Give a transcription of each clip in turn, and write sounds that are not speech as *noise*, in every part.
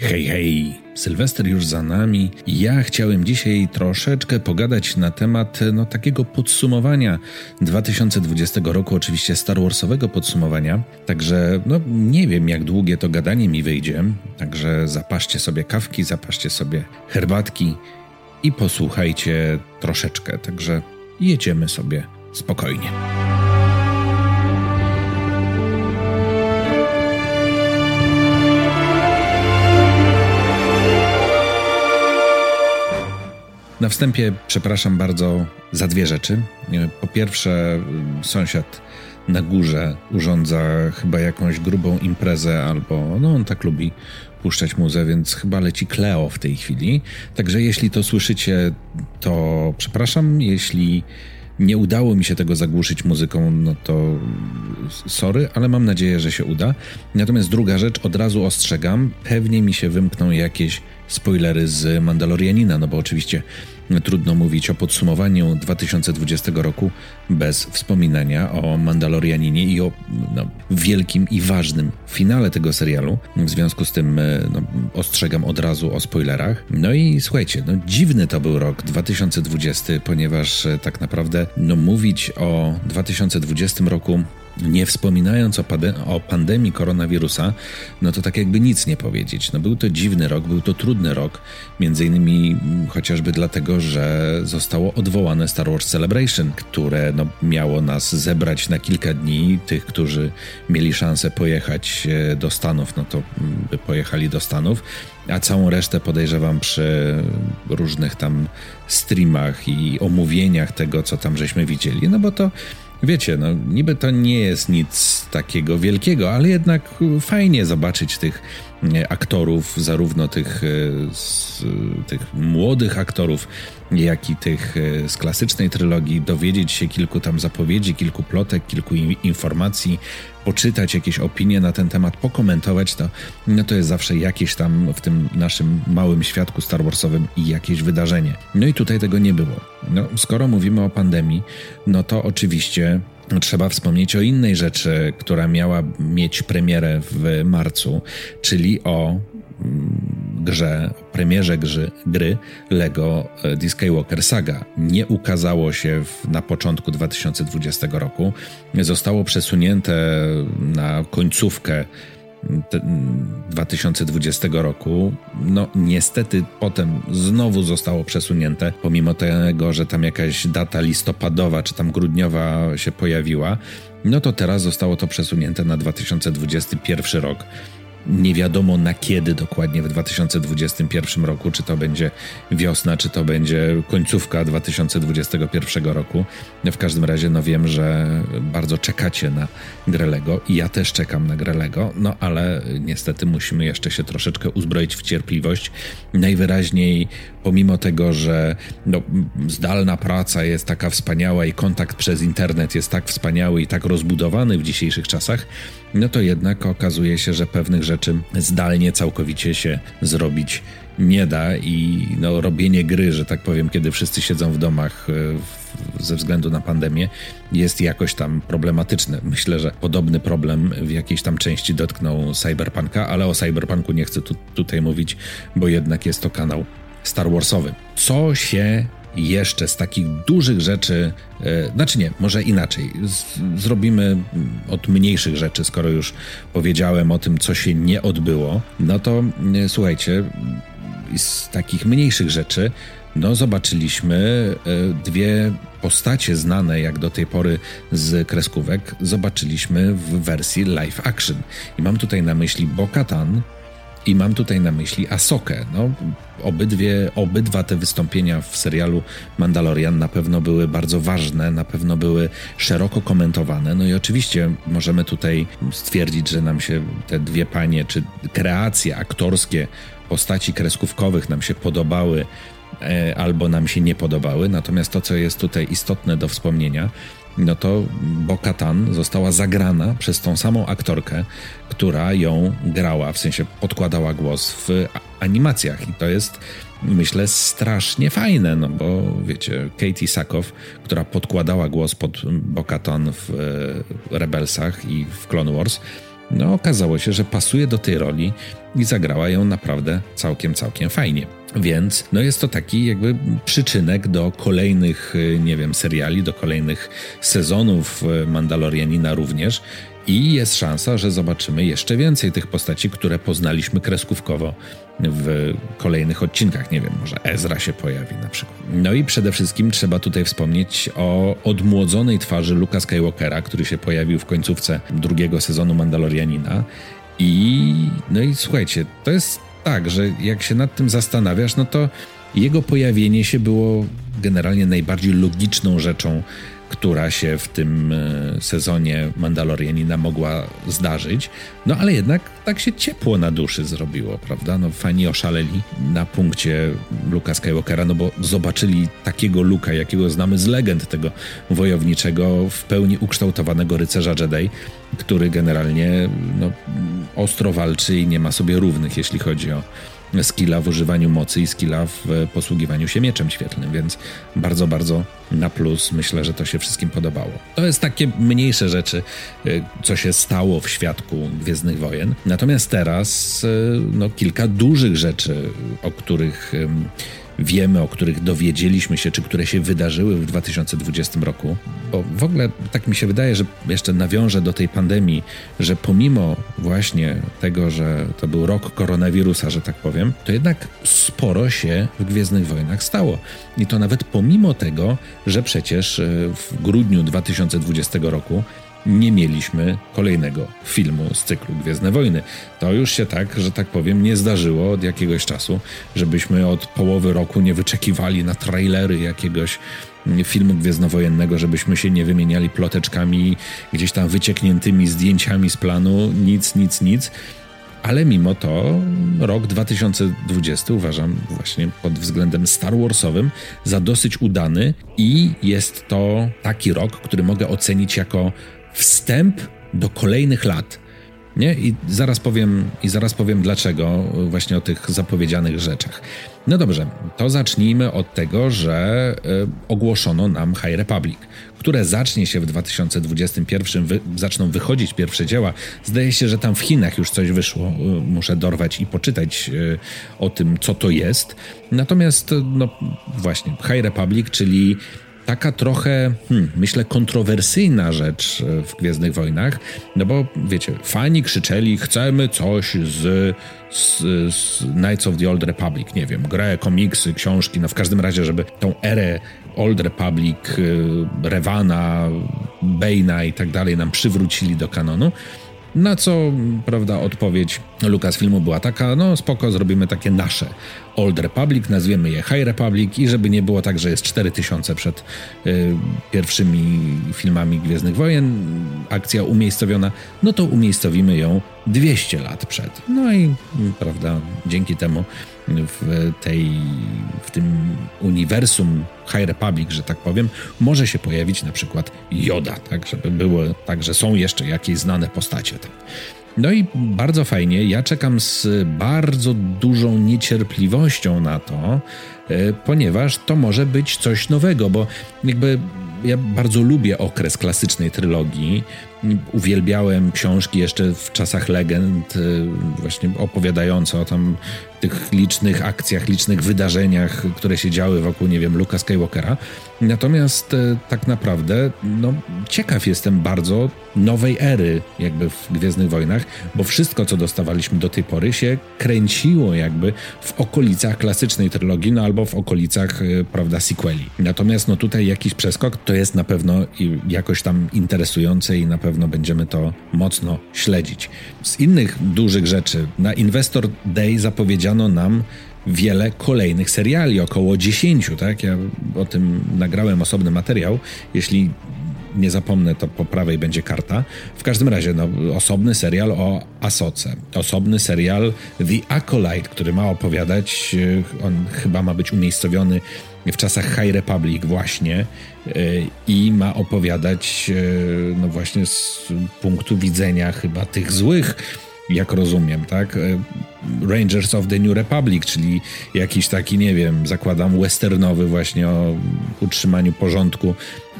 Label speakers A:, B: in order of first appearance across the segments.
A: Hej, hej, Sylwester już za nami. Ja chciałem dzisiaj troszeczkę pogadać na temat no, takiego podsumowania 2020 roku, oczywiście Star Warsowego podsumowania. Także no, nie wiem, jak długie to gadanie mi wyjdzie. Także zapaszcie sobie kawki, zapaszcie sobie herbatki i posłuchajcie troszeczkę. Także jedziemy sobie spokojnie. Na wstępie przepraszam bardzo za dwie rzeczy. Po pierwsze, sąsiad na górze urządza chyba jakąś grubą imprezę, albo no on tak lubi puszczać muzę, więc chyba leci Kleo w tej chwili. Także jeśli to słyszycie, to przepraszam. Jeśli nie udało mi się tego zagłuszyć muzyką, no to sorry, ale mam nadzieję, że się uda. Natomiast druga rzecz, od razu ostrzegam, pewnie mi się wymkną jakieś spoilery z Mandalorianina, no bo oczywiście trudno mówić o podsumowaniu 2020 roku bez wspominania o Mandalorianinie i o no, wielkim i ważnym finale tego serialu. W związku z tym no, ostrzegam od razu o spoilerach. No i słuchajcie, no, dziwny to był rok 2020, ponieważ e, tak naprawdę no, mówić o 2020 roku nie wspominając o, o, pandemii koronawirusa, no to tak jakby nic nie powiedzieć. No był to dziwny rok, był to trudny rok, między innymi chociażby dlatego, że zostało odwołane Star Wars Celebration, które no, miało nas zebrać na kilka dni. Tych, którzy mieli szansę pojechać e, do Stanów, no to by pojechali do Stanów, a całą resztę podejrzewam przy różnych tam streamach i omówieniach tego, co tam żeśmy widzieli, no bo to Wiecie, no niby to nie jest nic takiego wielkiego, ale jednak fajnie zobaczyć tych aktorów, zarówno tych, e, z, tych młodych aktorów, jak i tych e, z klasycznej trylogii, dowiedzieć się kilku tam zapowiedzi, kilku plotek, kilku informacji, poczytać jakieś opinie na ten temat, pokomentować to, no to jest zawsze jakieś tam w tym naszym małym świadku Star Warsowym i jakieś wydarzenie. No i tutaj tego nie było. No, skoro mówimy o pandemii, no to oczywiście Trzeba wspomnieć o innej rzeczy, która miała mieć premierę w marcu, czyli o grze, premierze gry, gry Lego e, The Skywalker Saga. Nie ukazało się w, na początku 2020 roku. Zostało przesunięte na końcówkę 2020 roku. No, niestety potem znowu zostało przesunięte, pomimo tego, że tam jakaś data listopadowa czy tam grudniowa się pojawiła. No to teraz zostało to przesunięte na 2021 rok. Nie wiadomo na kiedy dokładnie w 2021 roku, czy to będzie wiosna, czy to będzie końcówka 2021 roku. W każdym razie, no wiem, że bardzo czekacie na grę Lego i ja też czekam na grę Lego, no ale niestety musimy jeszcze się troszeczkę uzbroić w cierpliwość. Najwyraźniej, pomimo tego, że no, zdalna praca jest taka wspaniała i kontakt przez internet jest tak wspaniały i tak rozbudowany w dzisiejszych czasach, no to jednak okazuje się, że pewnych rzeczy zdalnie całkowicie się zrobić nie da i no, robienie gry, że tak powiem, kiedy wszyscy siedzą w domach e, ze względu na pandemię, jest jakoś tam problematyczne. Myślę, że podobny problem w jakiejś tam części dotknął Cyberpunka, ale o Cyberpunku nie chcę tu, tutaj mówić, bo jednak jest to kanał Star Warsowy. Co się jeszcze z takich dużych rzeczy, e, znaczy nie, może inaczej, z, zrobimy od mniejszych rzeczy, skoro już powiedziałem o tym, co się nie odbyło, no to e, słuchajcie, z takich mniejszych rzeczy, no zobaczyliśmy e, dwie postacie znane jak do tej pory z kreskówek, zobaczyliśmy w wersji live action. I mam tutaj na myśli Bo-Katan, i mam tutaj na myśli Asokę. No, obydwie, obydwa te wystąpienia w serialu Mandalorian na pewno były bardzo ważne, na pewno były szeroko komentowane. No i oczywiście możemy tutaj stwierdzić, że nam się te dwie panie, czy kreacje aktorskie postaci kreskówkowych nam się podobały e, albo nam się nie podobały. Natomiast to, co jest tutaj istotne do wspomnienia, no to Bo-Katan została zagrana przez tą samą aktorkę, która ją grała, w sensie podkładała głos w animacjach. I to jest myślę strasznie fajne, no bo wiecie, Katie Sackhoff, która podkładała głos pod Bo-Katan w e, Rebelsach i w Clone Wars, no okazało się, że pasuje do tej roli i zagrała ją naprawdę całkiem, całkiem fajnie. Więc no jest to taki jakby przyczynek do kolejnych, y, nie wiem, seriali, do kolejnych sezonów y, Mandalorianina również. I jest szansa, że zobaczymy jeszcze więcej tych postaci, które poznaliśmy kreskówkowo w kolejnych odcinkach. Nie wiem, może Ezra się pojawi na przykład. No i przede wszystkim trzeba tutaj wspomnieć o odmłodzonej twarzy Luka Skywalkera, który się pojawił w końcówce drugiego sezonu Mandalorianina. I no i słuchajcie, to jest tak, że jak się nad tym zastanawiasz, no to jego pojawienie się było generalnie najbardziej logiczną rzeczą która się w tym e, sezonie Mandalorianina mogła zdarzyć. No ale jednak tak się ciepło na duszy zrobiło, prawda? No fani oszaleli na punkcie Luka Skywalkera, no bo zobaczyli takiego Luka, jakiego znamy z legend tego wojowniczego, w pełni ukształtowanego rycerza Jedi, który generalnie no, ostro walczy i nie ma sobie równych, jeśli chodzi o skilla w używaniu mocy i skilla w posługiwaniu się mieczem świetlnym, więc bardzo, bardzo na plus myślę, że to się wszystkim podobało. To jest takie mniejsze rzeczy, y, co się stało w świadku Gwiezdnych Wojen. Natomiast teraz y, no, kilka dużych rzeczy, o których wiemy, o których dowiedzieliśmy się, czy które się wydarzyły w 2020 roku. Bo w ogóle tak mi się wydaje, że jeszcze nawiążę do tej pandemii, że pomimo właśnie tego, że to był rok koronawirusa, że tak powiem, to jednak sporo się w Gwiezdnych Wojnach stało. I to nawet pomimo tego, że przecież e, w grudniu 2020 roku nie mieliśmy kolejnego filmu z cyklu Gwiezdne Wojny. To już się tak, że tak powiem, nie zdarzyło od jakiegoś czasu, żebyśmy od połowy roku nie wyczekiwali na trailery jakiegoś filmu gwiezdnowojennego, żebyśmy się nie wymieniali ploteczkami, gdzieś tam wyciekniętymi zdjęciami z planu, nic, nic, nic. Ale mimo to rok 2020 uważam właśnie pod względem Star Warsowym za dosyć udany i jest to taki rok, który mogę ocenić jako wstęp do kolejnych lat. Nie? I zaraz powiem, i zaraz powiem dlaczego właśnie o tych zapowiedzianych rzeczach. No dobrze, to zacznijmy od tego, że y, ogłoszono nam High Republic, które zacznie się w 2021, wy, zaczną wychodzić pierwsze dzieła. Zdaje się, że tam w Chinach już coś wyszło. Y, muszę dorwać i poczytać y, o tym, co to jest. Natomiast, no właśnie, High Republic, czyli taka trochę, hmm, myślę, kontrowersyjna rzecz e, w Gwiezdnych Wojnach, no bo wiecie, fani krzyczeli, chcemy coś z, z, z Knights of the Old Republic, nie wiem, grę, komiksy, książki, no w każdym razie, żeby tą erę Old Republic, e, Revana, Bane'a i tak dalej nam przywrócili do kanonu. Na co, prawda, odpowiedź Lucasfilmu była taka, no spoko, zrobimy takie nasze. Old Republic, nazwiemy je High Republic i żeby nie było tak, że jest 4000 przed y, pierwszymi filmami Gwiezdnych Wojen, akcja umiejscowiona, no to umiejscowimy ją 200 lat przed. No i, prawda, dzięki temu w, tej, w tym uniwersum High Republic, że tak powiem, może się pojawić na przykład Yoda, tak, żeby było tak, że są jeszcze jakieś znane postacie. Tak. No i bardzo fajnie, ja czekam z bardzo dużą niecierpliwością na to, ponieważ to może być coś nowego, bo jakby ja bardzo lubię okres klasycznej trylogii. Uwielbiałem książki jeszcze w czasach legend, y, właśnie opowiadające o tam tych licznych akcjach, licznych wydarzeniach, które się działy wokół, nie wiem, Luka Skywalkera. Natomiast y, tak naprawdę, no, ciekaw jestem bardzo nowej ery jakby w Gwiezdnych Wojnach, bo wszystko, co dostawaliśmy do tej pory się kręciło jakby w okolicach klasycznej trylogii, no albo w okolicach, y, prawda, sequeli. Natomiast no tutaj jakiś przeskok to jest na pewno jakoś tam interesujące i na pewno będziemy to mocno śledzić. Z innych dużych rzeczy, na Investor Day zapowiedziano nam wiele kolejnych seriali, około 10, tak? Ja o tym nagrałem osobny materiał. Jeśli nie zapomnę, to po prawej będzie karta. W każdym razie, no, osobny serial o Asoce. Osobny serial The Acolyte, który ma opowiadać, e, on chyba ma być umiejscowiony w czasach High Republic właśnie e, i ma opowiadać e, no właśnie z punktu widzenia chyba tych złych, jak rozumiem, tak? Rangers of the New Republic, czyli jakiś taki, nie wiem, zakładam westernowy właśnie o utrzymaniu porządku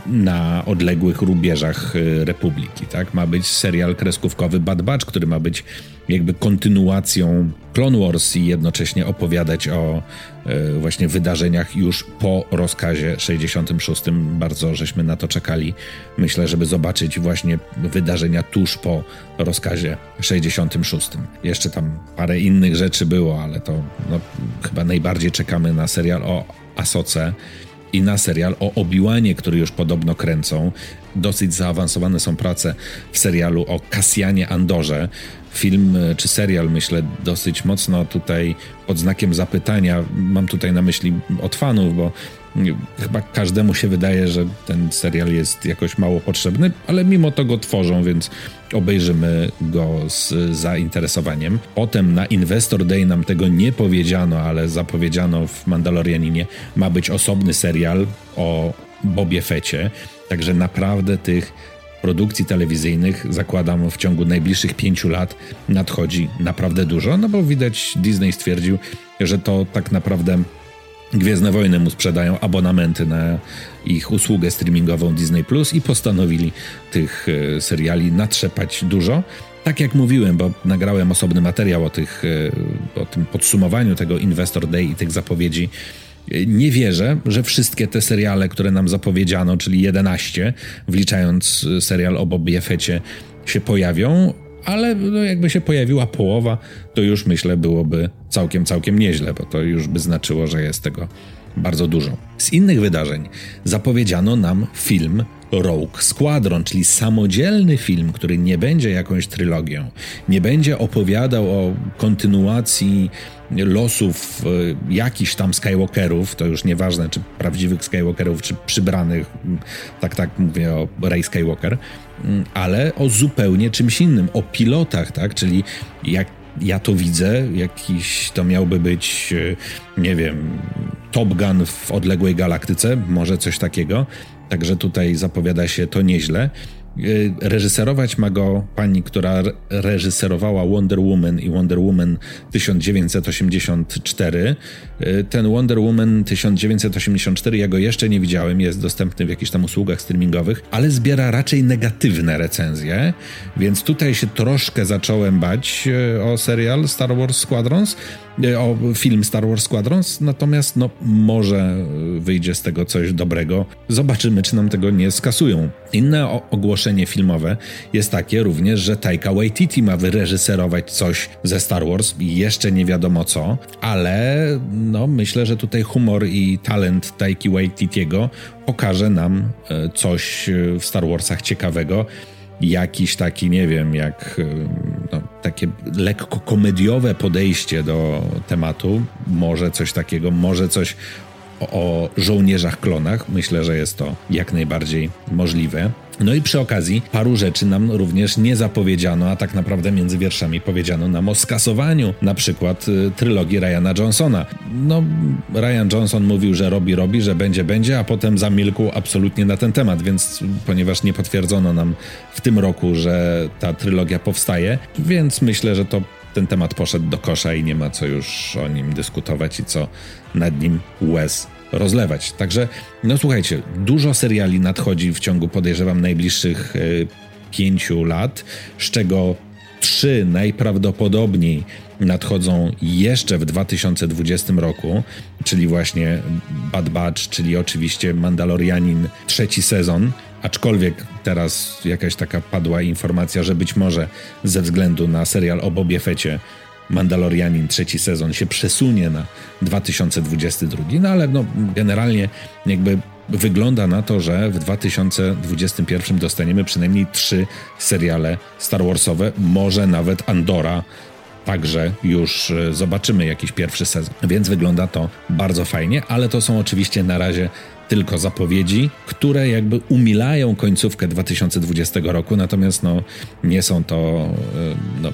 A: na odległych rubieżach y, Republiki, tak? Ma być serial kreskówkowy Bad Batch, który ma być jakby kontynuacją Clone Wars i jednocześnie opowiadać o e, właśnie wydarzeniach już po rozkazie 66. Bardzo żeśmy na to czekali. Myślę, żeby zobaczyć właśnie wydarzenia tuż po rozkazie 66. Jeszcze tam parę innych rzeczy było, ale to no, chyba najbardziej czekamy na serial o Asoce i na serial o Obiłanie, który już podobno kręcą. Dosyć zaawansowane są prace w serialu o Kasjanie Andorze. Film e, czy serial, myślę, dosyć mocno tutaj pod znakiem zapytania. Mam tutaj na myśli od fanów, bo chyba każdemu się wydaje, że ten serial jest jakoś mało potrzebny, ale mimo to go tworzą, więc obejrzymy go z zainteresowaniem. Potem na Investor Day nam tego nie powiedziano, ale zapowiedziano w Mandalorianinie, ma być osobny serial o Bobie Fecie, także naprawdę tych produkcji telewizyjnych, zakładam w ciągu najbliższych pięciu lat, nadchodzi naprawdę dużo, no bo widać Disney stwierdził, że to tak naprawdę Gwiezdne Wojny mu sprzedają abonamenty na ich usługę streamingową Disney Plus i postanowili tych e, seriali natrzepać dużo. Tak jak mówiłem, bo nagrałem osobny materiał o, tych, e, o tym podsumowaniu tego Investor Day i tych zapowiedzi. E, nie wierzę, że wszystkie te seriale, które nam zapowiedziano, czyli 11, wliczając serial o Bobie Fecie, się pojawią ale no, jakby się pojawiła połowa, to już myślę byłoby całkiem, całkiem nieźle, bo to już by znaczyło, że jest tego bardzo dużo. Z innych wydarzeń zapowiedziano nam film Rogue Squadron, czyli samodzielny film, który nie będzie jakąś trylogią, nie będzie opowiadał o kontynuacji losów e, jakichś tam Skywalkerów, to już nieważne, czy prawdziwych Skywalkerów, czy przybranych, tak, tak mówię o Rey Skywalker, ale o zupełnie czymś innym, o pilotach, tak, czyli jak ja to widzę, jakiś to miałby być, e, nie wiem, Top Gun w odległej galaktyce, może coś takiego. Także tutaj zapowiada się to nieźle. Y, reżyserować ma go pani, która reżyserowała Wonder Woman i Wonder Woman 1984. Y, ten Wonder Woman 1984 ja go jeszcze nie widziałem, jest dostępny w jakichś tam usługach streamingowych, ale zbiera raczej negatywne recenzje, więc tutaj się troszkę zacząłem bać y, o serial Star Wars Squadrons, o film Star Wars Squadrons, natomiast no może wyjdzie z tego coś dobrego. Zobaczymy, czy nam tego nie skasują. Inne ogłoszenie filmowe jest takie również, że Taika Waititi ma wyreżyserować coś ze Star Wars i jeszcze nie wiadomo co, ale no myślę, że tutaj humor i talent Taiki Waititiego pokaże nam e, coś w Star Warsach ciekawego jakiś taki, nie wiem, jak e, no, takie lekko komediowe podejście do tematu, może coś takiego, może coś o, żołnierzach klonach. Myślę, że jest to jak najbardziej możliwe. No i przy okazji paru rzeczy nam również nie zapowiedziano, a tak naprawdę między wierszami powiedziano nam o skasowaniu na przykład y, trylogii Ryana Johnsona. No, Ryan Johnson mówił, że robi, robi, że będzie, będzie, a potem zamilkł absolutnie na ten temat, więc ponieważ nie potwierdzono nam w tym roku, że ta trylogia powstaje, więc myślę, że to ten temat poszedł do kosza i nie ma co już o nim dyskutować i co nad nim łez rozlewać. Także, no słuchajcie, dużo seriali nadchodzi w ciągu, podejrzewam, najbliższych y, pięciu lat, z czego trzy najprawdopodobniej nadchodzą jeszcze w 2020 roku, czyli właśnie Bad Batch, czyli oczywiście Mandalorianin trzeci sezon, aczkolwiek teraz jakaś taka padła informacja, że być może ze względu na serial o Bobie Fecie Mandalorianin trzeci sezon się przesunie na 2022, no ale no, generalnie jakby wygląda na to, że w 2021 dostaniemy przynajmniej trzy seriale Star Warsowe, może nawet Andora. Także już e, zobaczymy jakiś pierwszy sezon. Więc wygląda to bardzo fajnie, ale to są oczywiście na razie tylko zapowiedzi, które jakby umilają końcówkę 2020 roku, natomiast no, nie są to e, no,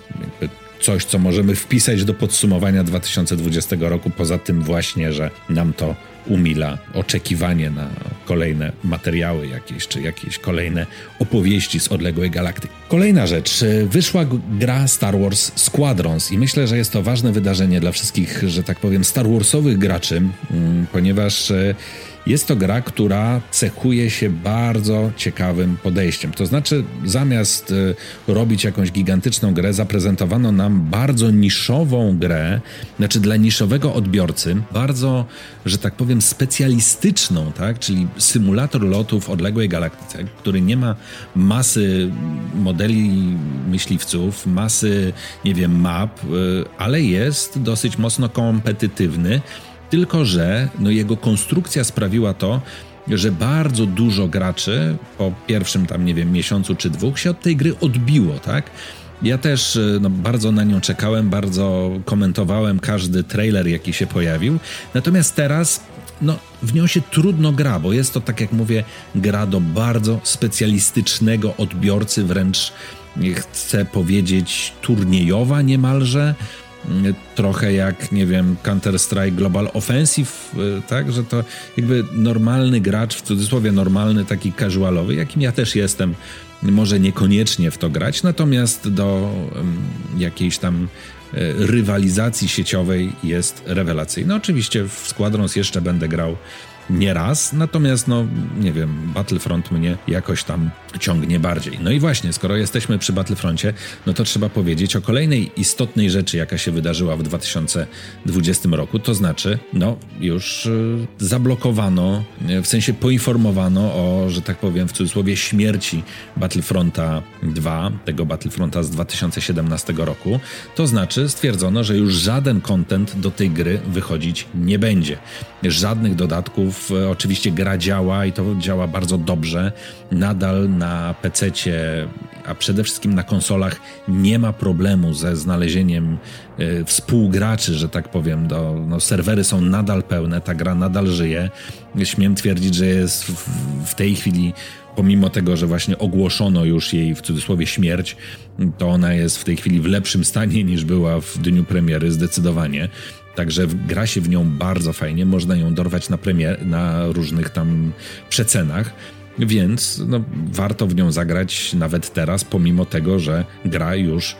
A: coś, co możemy wpisać do podsumowania 2020 roku, poza tym właśnie, że nam to umila oczekiwanie na kolejne materiały jakieś, czy jakieś kolejne opowieści z odległej galaktyki. Kolejna rzecz. Wyszła gra Star Wars Squadrons i myślę, że jest to ważne wydarzenie dla wszystkich, że tak powiem, Star Warsowych graczy, mm, ponieważ e, jest to gra, która cechuje się bardzo ciekawym podejściem. To znaczy, zamiast y, robić jakąś gigantyczną grę, zaprezentowano nam bardzo niszową grę, znaczy dla niszowego odbiorcy, bardzo, że tak powiem, specjalistyczną, tak? czyli symulator lotu w odległej galaktyce, który nie ma masy modeli myśliwców, masy, nie wiem, map, y, ale jest dosyć mocno kompetytywny tylko, że no, jego konstrukcja sprawiła to, że bardzo dużo graczy po pierwszym tam, nie wiem, miesiącu czy dwóch się od tej gry odbiło, tak? Ja też e, no, bardzo na nią czekałem, bardzo komentowałem każdy trailer, jaki się pojawił. Natomiast teraz no, w nią się trudno gra, bo jest to, tak jak mówię, gra do bardzo specjalistycznego odbiorcy, wręcz chcę powiedzieć turniejowa niemalże trochę jak, nie wiem, Counter-Strike Global Offensive, y, tak, że to jakby normalny gracz, w cudzysłowie normalny, taki casualowy, jakim ja też jestem, może niekoniecznie w to grać, natomiast do jakiejś tam y, rywalizacji sieciowej jest rewelacyjny. No oczywiście w Squadrons jeszcze będę grał nieraz, natomiast no nie wiem, Battlefront mnie jakoś tam ciągnie bardziej. No i właśnie, skoro jesteśmy przy Battlefroncie, no to trzeba powiedzieć o kolejnej istotnej rzeczy, jaka się wydarzyła w 2020 roku, to znaczy, no już y, zablokowano, w sensie poinformowano o, że tak powiem w cudzysłowie, śmierci Battlefronta 2, tego Battlefronta z 2017 roku, to znaczy stwierdzono, że już żaden content do tej gry wychodzić nie będzie. Żadnych dodatków E, oczywiście gra działa i to działa bardzo dobrze. Nadal na PC, a przede wszystkim na konsolach nie ma problemu ze znalezieniem y, współgraczy, że tak powiem. Do, no, serwery są nadal pełne, ta gra nadal żyje. Śmiem twierdzić, że jest w, w tej chwili pomimo tego, że właśnie ogłoszono już jej w cudzysłowie śmierć, to ona jest w tej chwili w lepszym stanie niż była w dniu premiery, zdecydowanie. Także gra się w nią bardzo fajnie, można ją dorwać na, premier, na różnych tam przecenach. Więc no, warto w nią zagrać nawet teraz, pomimo tego, że gra już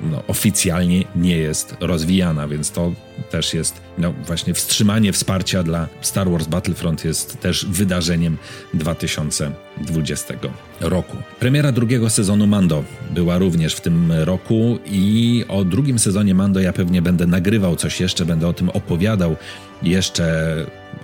A: no, oficjalnie nie jest rozwijana, więc to też jest no, właśnie wstrzymanie wsparcia dla Star Wars Battlefront jest też wydarzeniem 2020 roku. Premiera drugiego sezonu Mando była również w tym roku i o drugim sezonie Mando ja pewnie będę nagrywał coś jeszcze, będę o tym opowiadał jeszcze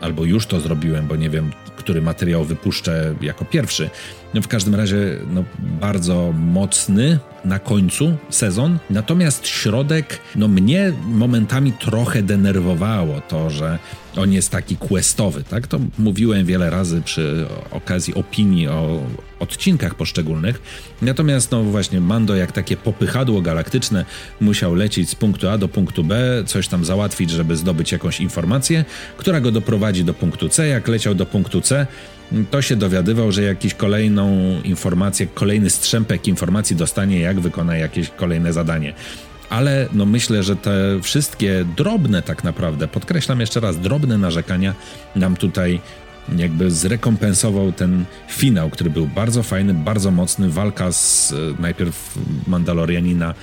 A: albo już to zrobiłem, bo nie wiem, który materiał wypuszczę jako pierwszy. No w każdym razie no, bardzo mocny na końcu sezon, natomiast środek no mnie momentami trochę denerwowało to, że on jest taki questowy, tak? To mówiłem wiele razy przy okazji opinii o odcinkach poszczególnych. Natomiast, no właśnie, Mando jak takie popychadło galaktyczne musiał lecieć z punktu A do punktu B, coś tam załatwić, żeby zdobyć jakąś informację, która go doprowadzi do punktu C. Jak leciał do punktu C, to się dowiadywał, że jakiś kolejną informację, kolejny strzępek informacji dostanie, jak wykona jakieś kolejne zadanie ale no myślę, że te wszystkie drobne tak naprawdę, podkreślam jeszcze raz, drobne narzekania nam tutaj jakby zrekompensował ten finał, który był bardzo fajny, bardzo mocny, walka z e, najpierw Mandalorianina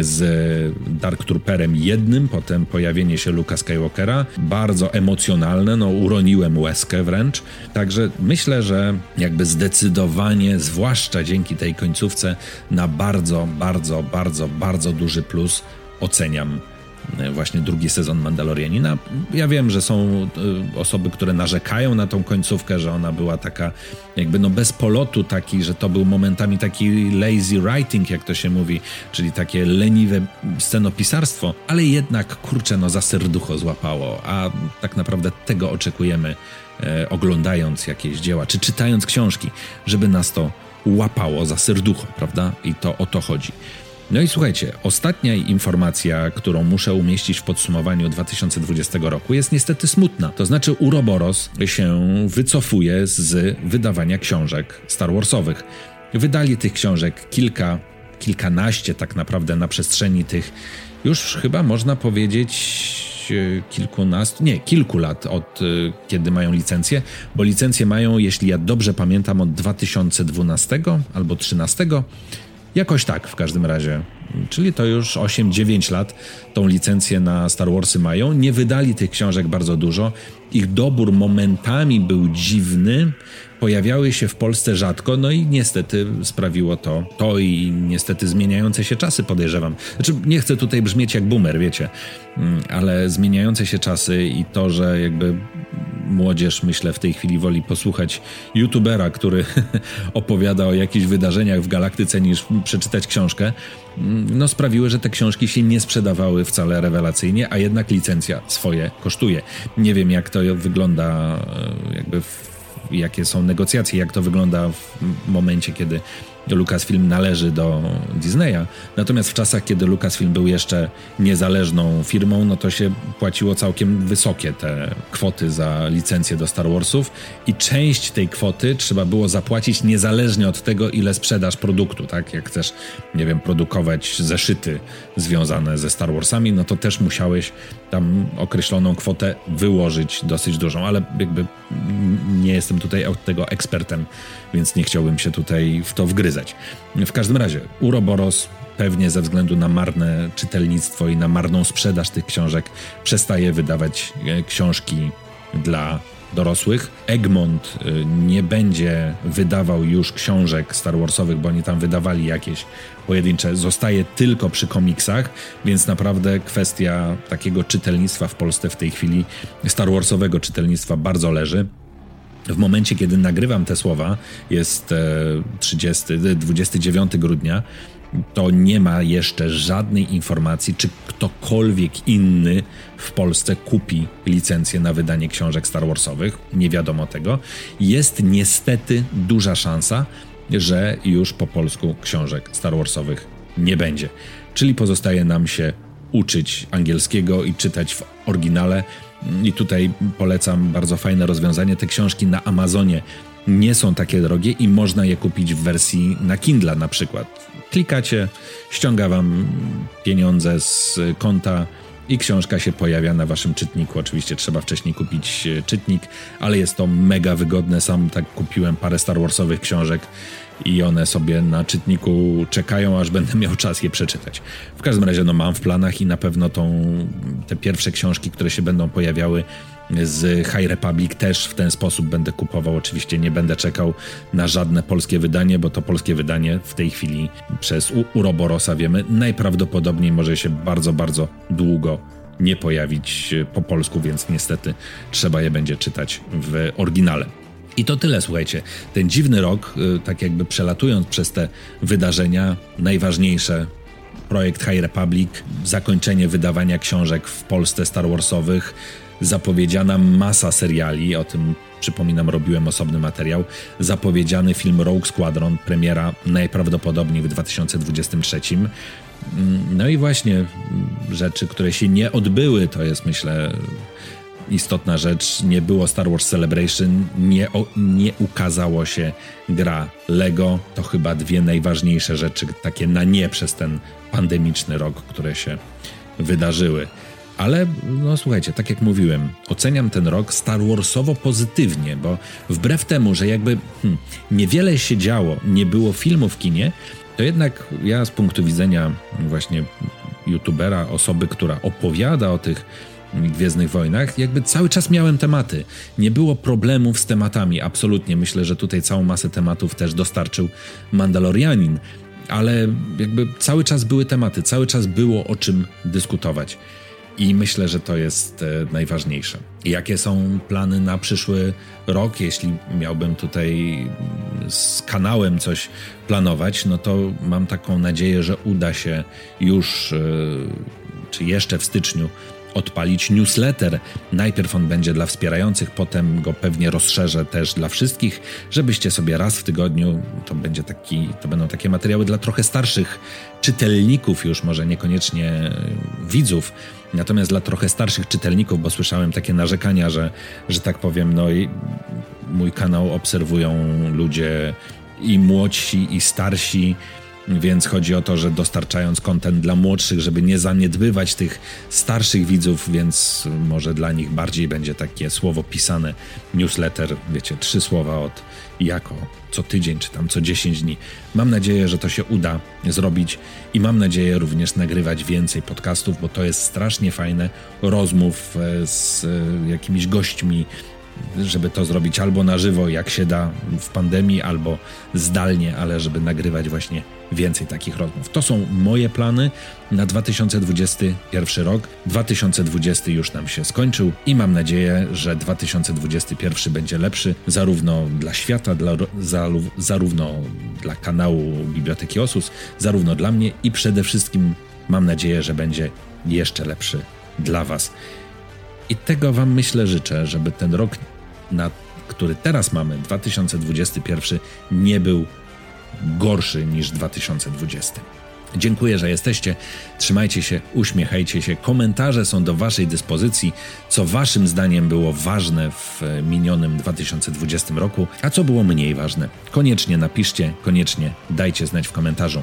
A: z Dark Trooperem jednym, potem pojawienie się Luka Skywalkera, bardzo emocjonalne, no uroniłem łezkę wręcz, także myślę, że jakby zdecydowanie, zwłaszcza dzięki tej końcówce, na bardzo, bardzo, bardzo, bardzo duży plus oceniam właśnie drugi sezon Mandalorianina. Ja wiem, że są e, osoby, które narzekają na tą końcówkę, że ona była taka jakby no bez polotu taki, że to był momentami taki lazy writing, jak to się mówi, czyli takie leniwe scenopisarstwo, ale jednak kurczę no za serducho złapało, a tak naprawdę tego oczekujemy e, oglądając jakieś dzieła, czy czytając książki, żeby nas to łapało za serducho, prawda? I to o to chodzi. No i słuchajcie, ostatnia informacja, którą muszę umieścić w podsumowaniu 2020 roku jest niestety smutna. To znaczy Uroboros się wycofuje z wydawania książek Star Warsowych. Wydali tych książek kilka, kilkanaście tak naprawdę na przestrzeni tych już chyba można powiedzieć e, kilkunastu, nie, kilku lat od e, kiedy mają licencję, bo licencję mają, jeśli ja dobrze pamiętam, od 2012 albo 2013. Jakoś tak w każdym razie. Czyli to już 8-9 lat tą licencję na Star Warsy mają. Nie wydali tych książek bardzo dużo. Ich dobór momentami był dziwny, pojawiały się w Polsce rzadko, no i niestety sprawiło to, to i niestety zmieniające się czasy, podejrzewam. Znaczy, nie chcę tutaj brzmieć jak boomer, wiecie, mm, ale zmieniające się czasy i to, że jakby młodzież, myślę, w tej chwili woli posłuchać youtubera, który *laughs* opowiada o jakichś wydarzeniach w galaktyce, niż przeczytać książkę, mm, no sprawiły, że te książki się nie sprzedawały wcale rewelacyjnie, a jednak licencja swoje kosztuje. Nie wiem, jak to wygląda e, jakby w jakie są negocjacje, jak to wygląda w momencie, kiedy Lucasfilm należy do Disneya. Natomiast w czasach, kiedy Lucasfilm był jeszcze niezależną firmą, no to się płaciło całkiem wysokie te kwoty za licencję do Star Warsów i część tej kwoty trzeba było zapłacić niezależnie od tego, ile sprzedaż produktu, tak? Jak chcesz, nie wiem, produkować zeszyty związane ze Star Warsami, no to też musiałeś tam określoną kwotę wyłożyć dosyć dużą, ale jakby nie jestem tutaj od tego ekspertem, więc nie chciałbym się tutaj w to wgryzać. W każdym razie, Uroboros pewnie ze względu na marne czytelnictwo i na marną sprzedaż tych książek przestaje wydawać e, książki dla dorosłych. Egmont y, nie będzie wydawał już książek Star Warsowych, bo oni tam wydawali jakieś pojedyncze. Zostaje tylko przy komiksach, więc naprawdę kwestia takiego czytelnictwa w Polsce w tej chwili, Star Warsowego czytelnictwa bardzo leży. W momencie, kiedy nagrywam te słowa, jest 30, e, 29 grudnia, to nie ma jeszcze żadnej informacji, czy ktokolwiek inny w Polsce kupi licencję na wydanie książek Star Warsowych. Nie wiadomo tego. Jest niestety duża szansa, że już po polsku książek Star Warsowych nie będzie. Czyli pozostaje nam się uczyć angielskiego i czytać w oryginale. I tutaj polecam bardzo fajne rozwiązanie. Te książki na Amazonie nie są takie drogie i można je kupić w wersji na Kindle na przykład. Klikacie, ściąga wam pieniądze z konta i książka się pojawia na waszym czytniku. Oczywiście trzeba wcześniej kupić e, czytnik, ale jest to mega wygodne. Sam tak kupiłem parę Star Warsowych książek i one sobie na czytniku czekają, aż będę miał czas je przeczytać. W każdym razie no mam w planach i na pewno tą, te pierwsze książki, które się będą pojawiały z High Republic też w ten sposób będę kupował. Oczywiście nie będę czekał na żadne polskie wydanie, bo to polskie wydanie w tej chwili przez Uroborosa wiemy najprawdopodobniej może się bardzo, bardzo długo nie pojawić po polsku, więc niestety trzeba je będzie czytać w oryginale. I to tyle, słuchajcie. Ten dziwny rok, y, tak jakby przelatując przez te wydarzenia, najważniejsze projekt High Republic, zakończenie wydawania książek w Polsce Star Warsowych, zapowiedziana masa seriali, o tym przypominam, robiłem osobny materiał, zapowiedziany film Rogue Squadron, premiera najprawdopodobniej w 2023. No i właśnie rzeczy, które się nie odbyły, to jest myślę istotna rzecz. Nie było Star Wars Celebration, nie, o, nie ukazało się gra Lego. To chyba dwie najważniejsze rzeczy, takie na nie przez ten pandemiczny rok, które się wydarzyły. Ale no słuchajcie, tak jak mówiłem, oceniam ten rok Star Warsowo pozytywnie, bo wbrew temu, że jakby hmm, niewiele się działo, nie było filmu w kinie, to jednak ja z punktu widzenia właśnie youtubera, osoby, która opowiada o tych Gwiezdnych Wojnach, jakby cały czas miałem tematy. Nie było problemów z tematami, absolutnie. Myślę, że tutaj całą masę tematów też dostarczył Mandalorianin, ale jakby cały czas były tematy, cały czas było o czym dyskutować. I myślę, że to jest e, najważniejsze. Jakie są plany na przyszły rok? Jeśli miałbym tutaj z kanałem coś planować, no to mam taką nadzieję, że uda się już, e, czy jeszcze w styczniu, odpalić newsletter. Najpierw on będzie dla wspierających, potem go pewnie rozszerzę też dla wszystkich, żebyście sobie raz w tygodniu, to będzie taki, to będą takie materiały dla trochę starszych czytelników już, może niekoniecznie widzów, natomiast dla trochę starszych czytelników, bo słyszałem takie narzekania, że, że tak powiem, no i mój kanał obserwują ludzie i młodsi, i starsi, więc chodzi o to, że dostarczając kontent dla młodszych, żeby nie zaniedbywać tych starszych widzów, więc może dla nich bardziej będzie takie słowo pisane, newsletter, wiecie, trzy słowa od jako co tydzień czy tam co 10 dni. Mam nadzieję, że to się uda zrobić i mam nadzieję również nagrywać więcej podcastów, bo to jest strasznie fajne rozmów e, z e, jakimiś gośćmi, żeby to zrobić albo na żywo, jak się da w pandemii, albo zdalnie, ale żeby nagrywać właśnie więcej takich rozmów. To są moje plany na 2021 rok. 2020 już nam się skończył i mam nadzieję, że 2021 będzie lepszy zarówno dla świata, dla, zarówno dla kanału Biblioteki Osus, zarówno dla mnie i przede wszystkim mam nadzieję, że będzie jeszcze lepszy dla Was. I tego Wam myślę życzę, żeby ten rok, na który teraz mamy, 2021, nie był gorszy niż 2020. Dziękuję, że jesteście. Trzymajcie się, uśmiechajcie się. Komentarze są do Waszej dyspozycji. Co Waszym zdaniem było ważne w minionym 2020 roku, a co było mniej ważne? Koniecznie napiszcie, koniecznie dajcie znać w komentarzu.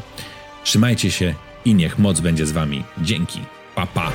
A: Trzymajcie się i niech moc będzie z Wami. Dzięki. Pa, pa.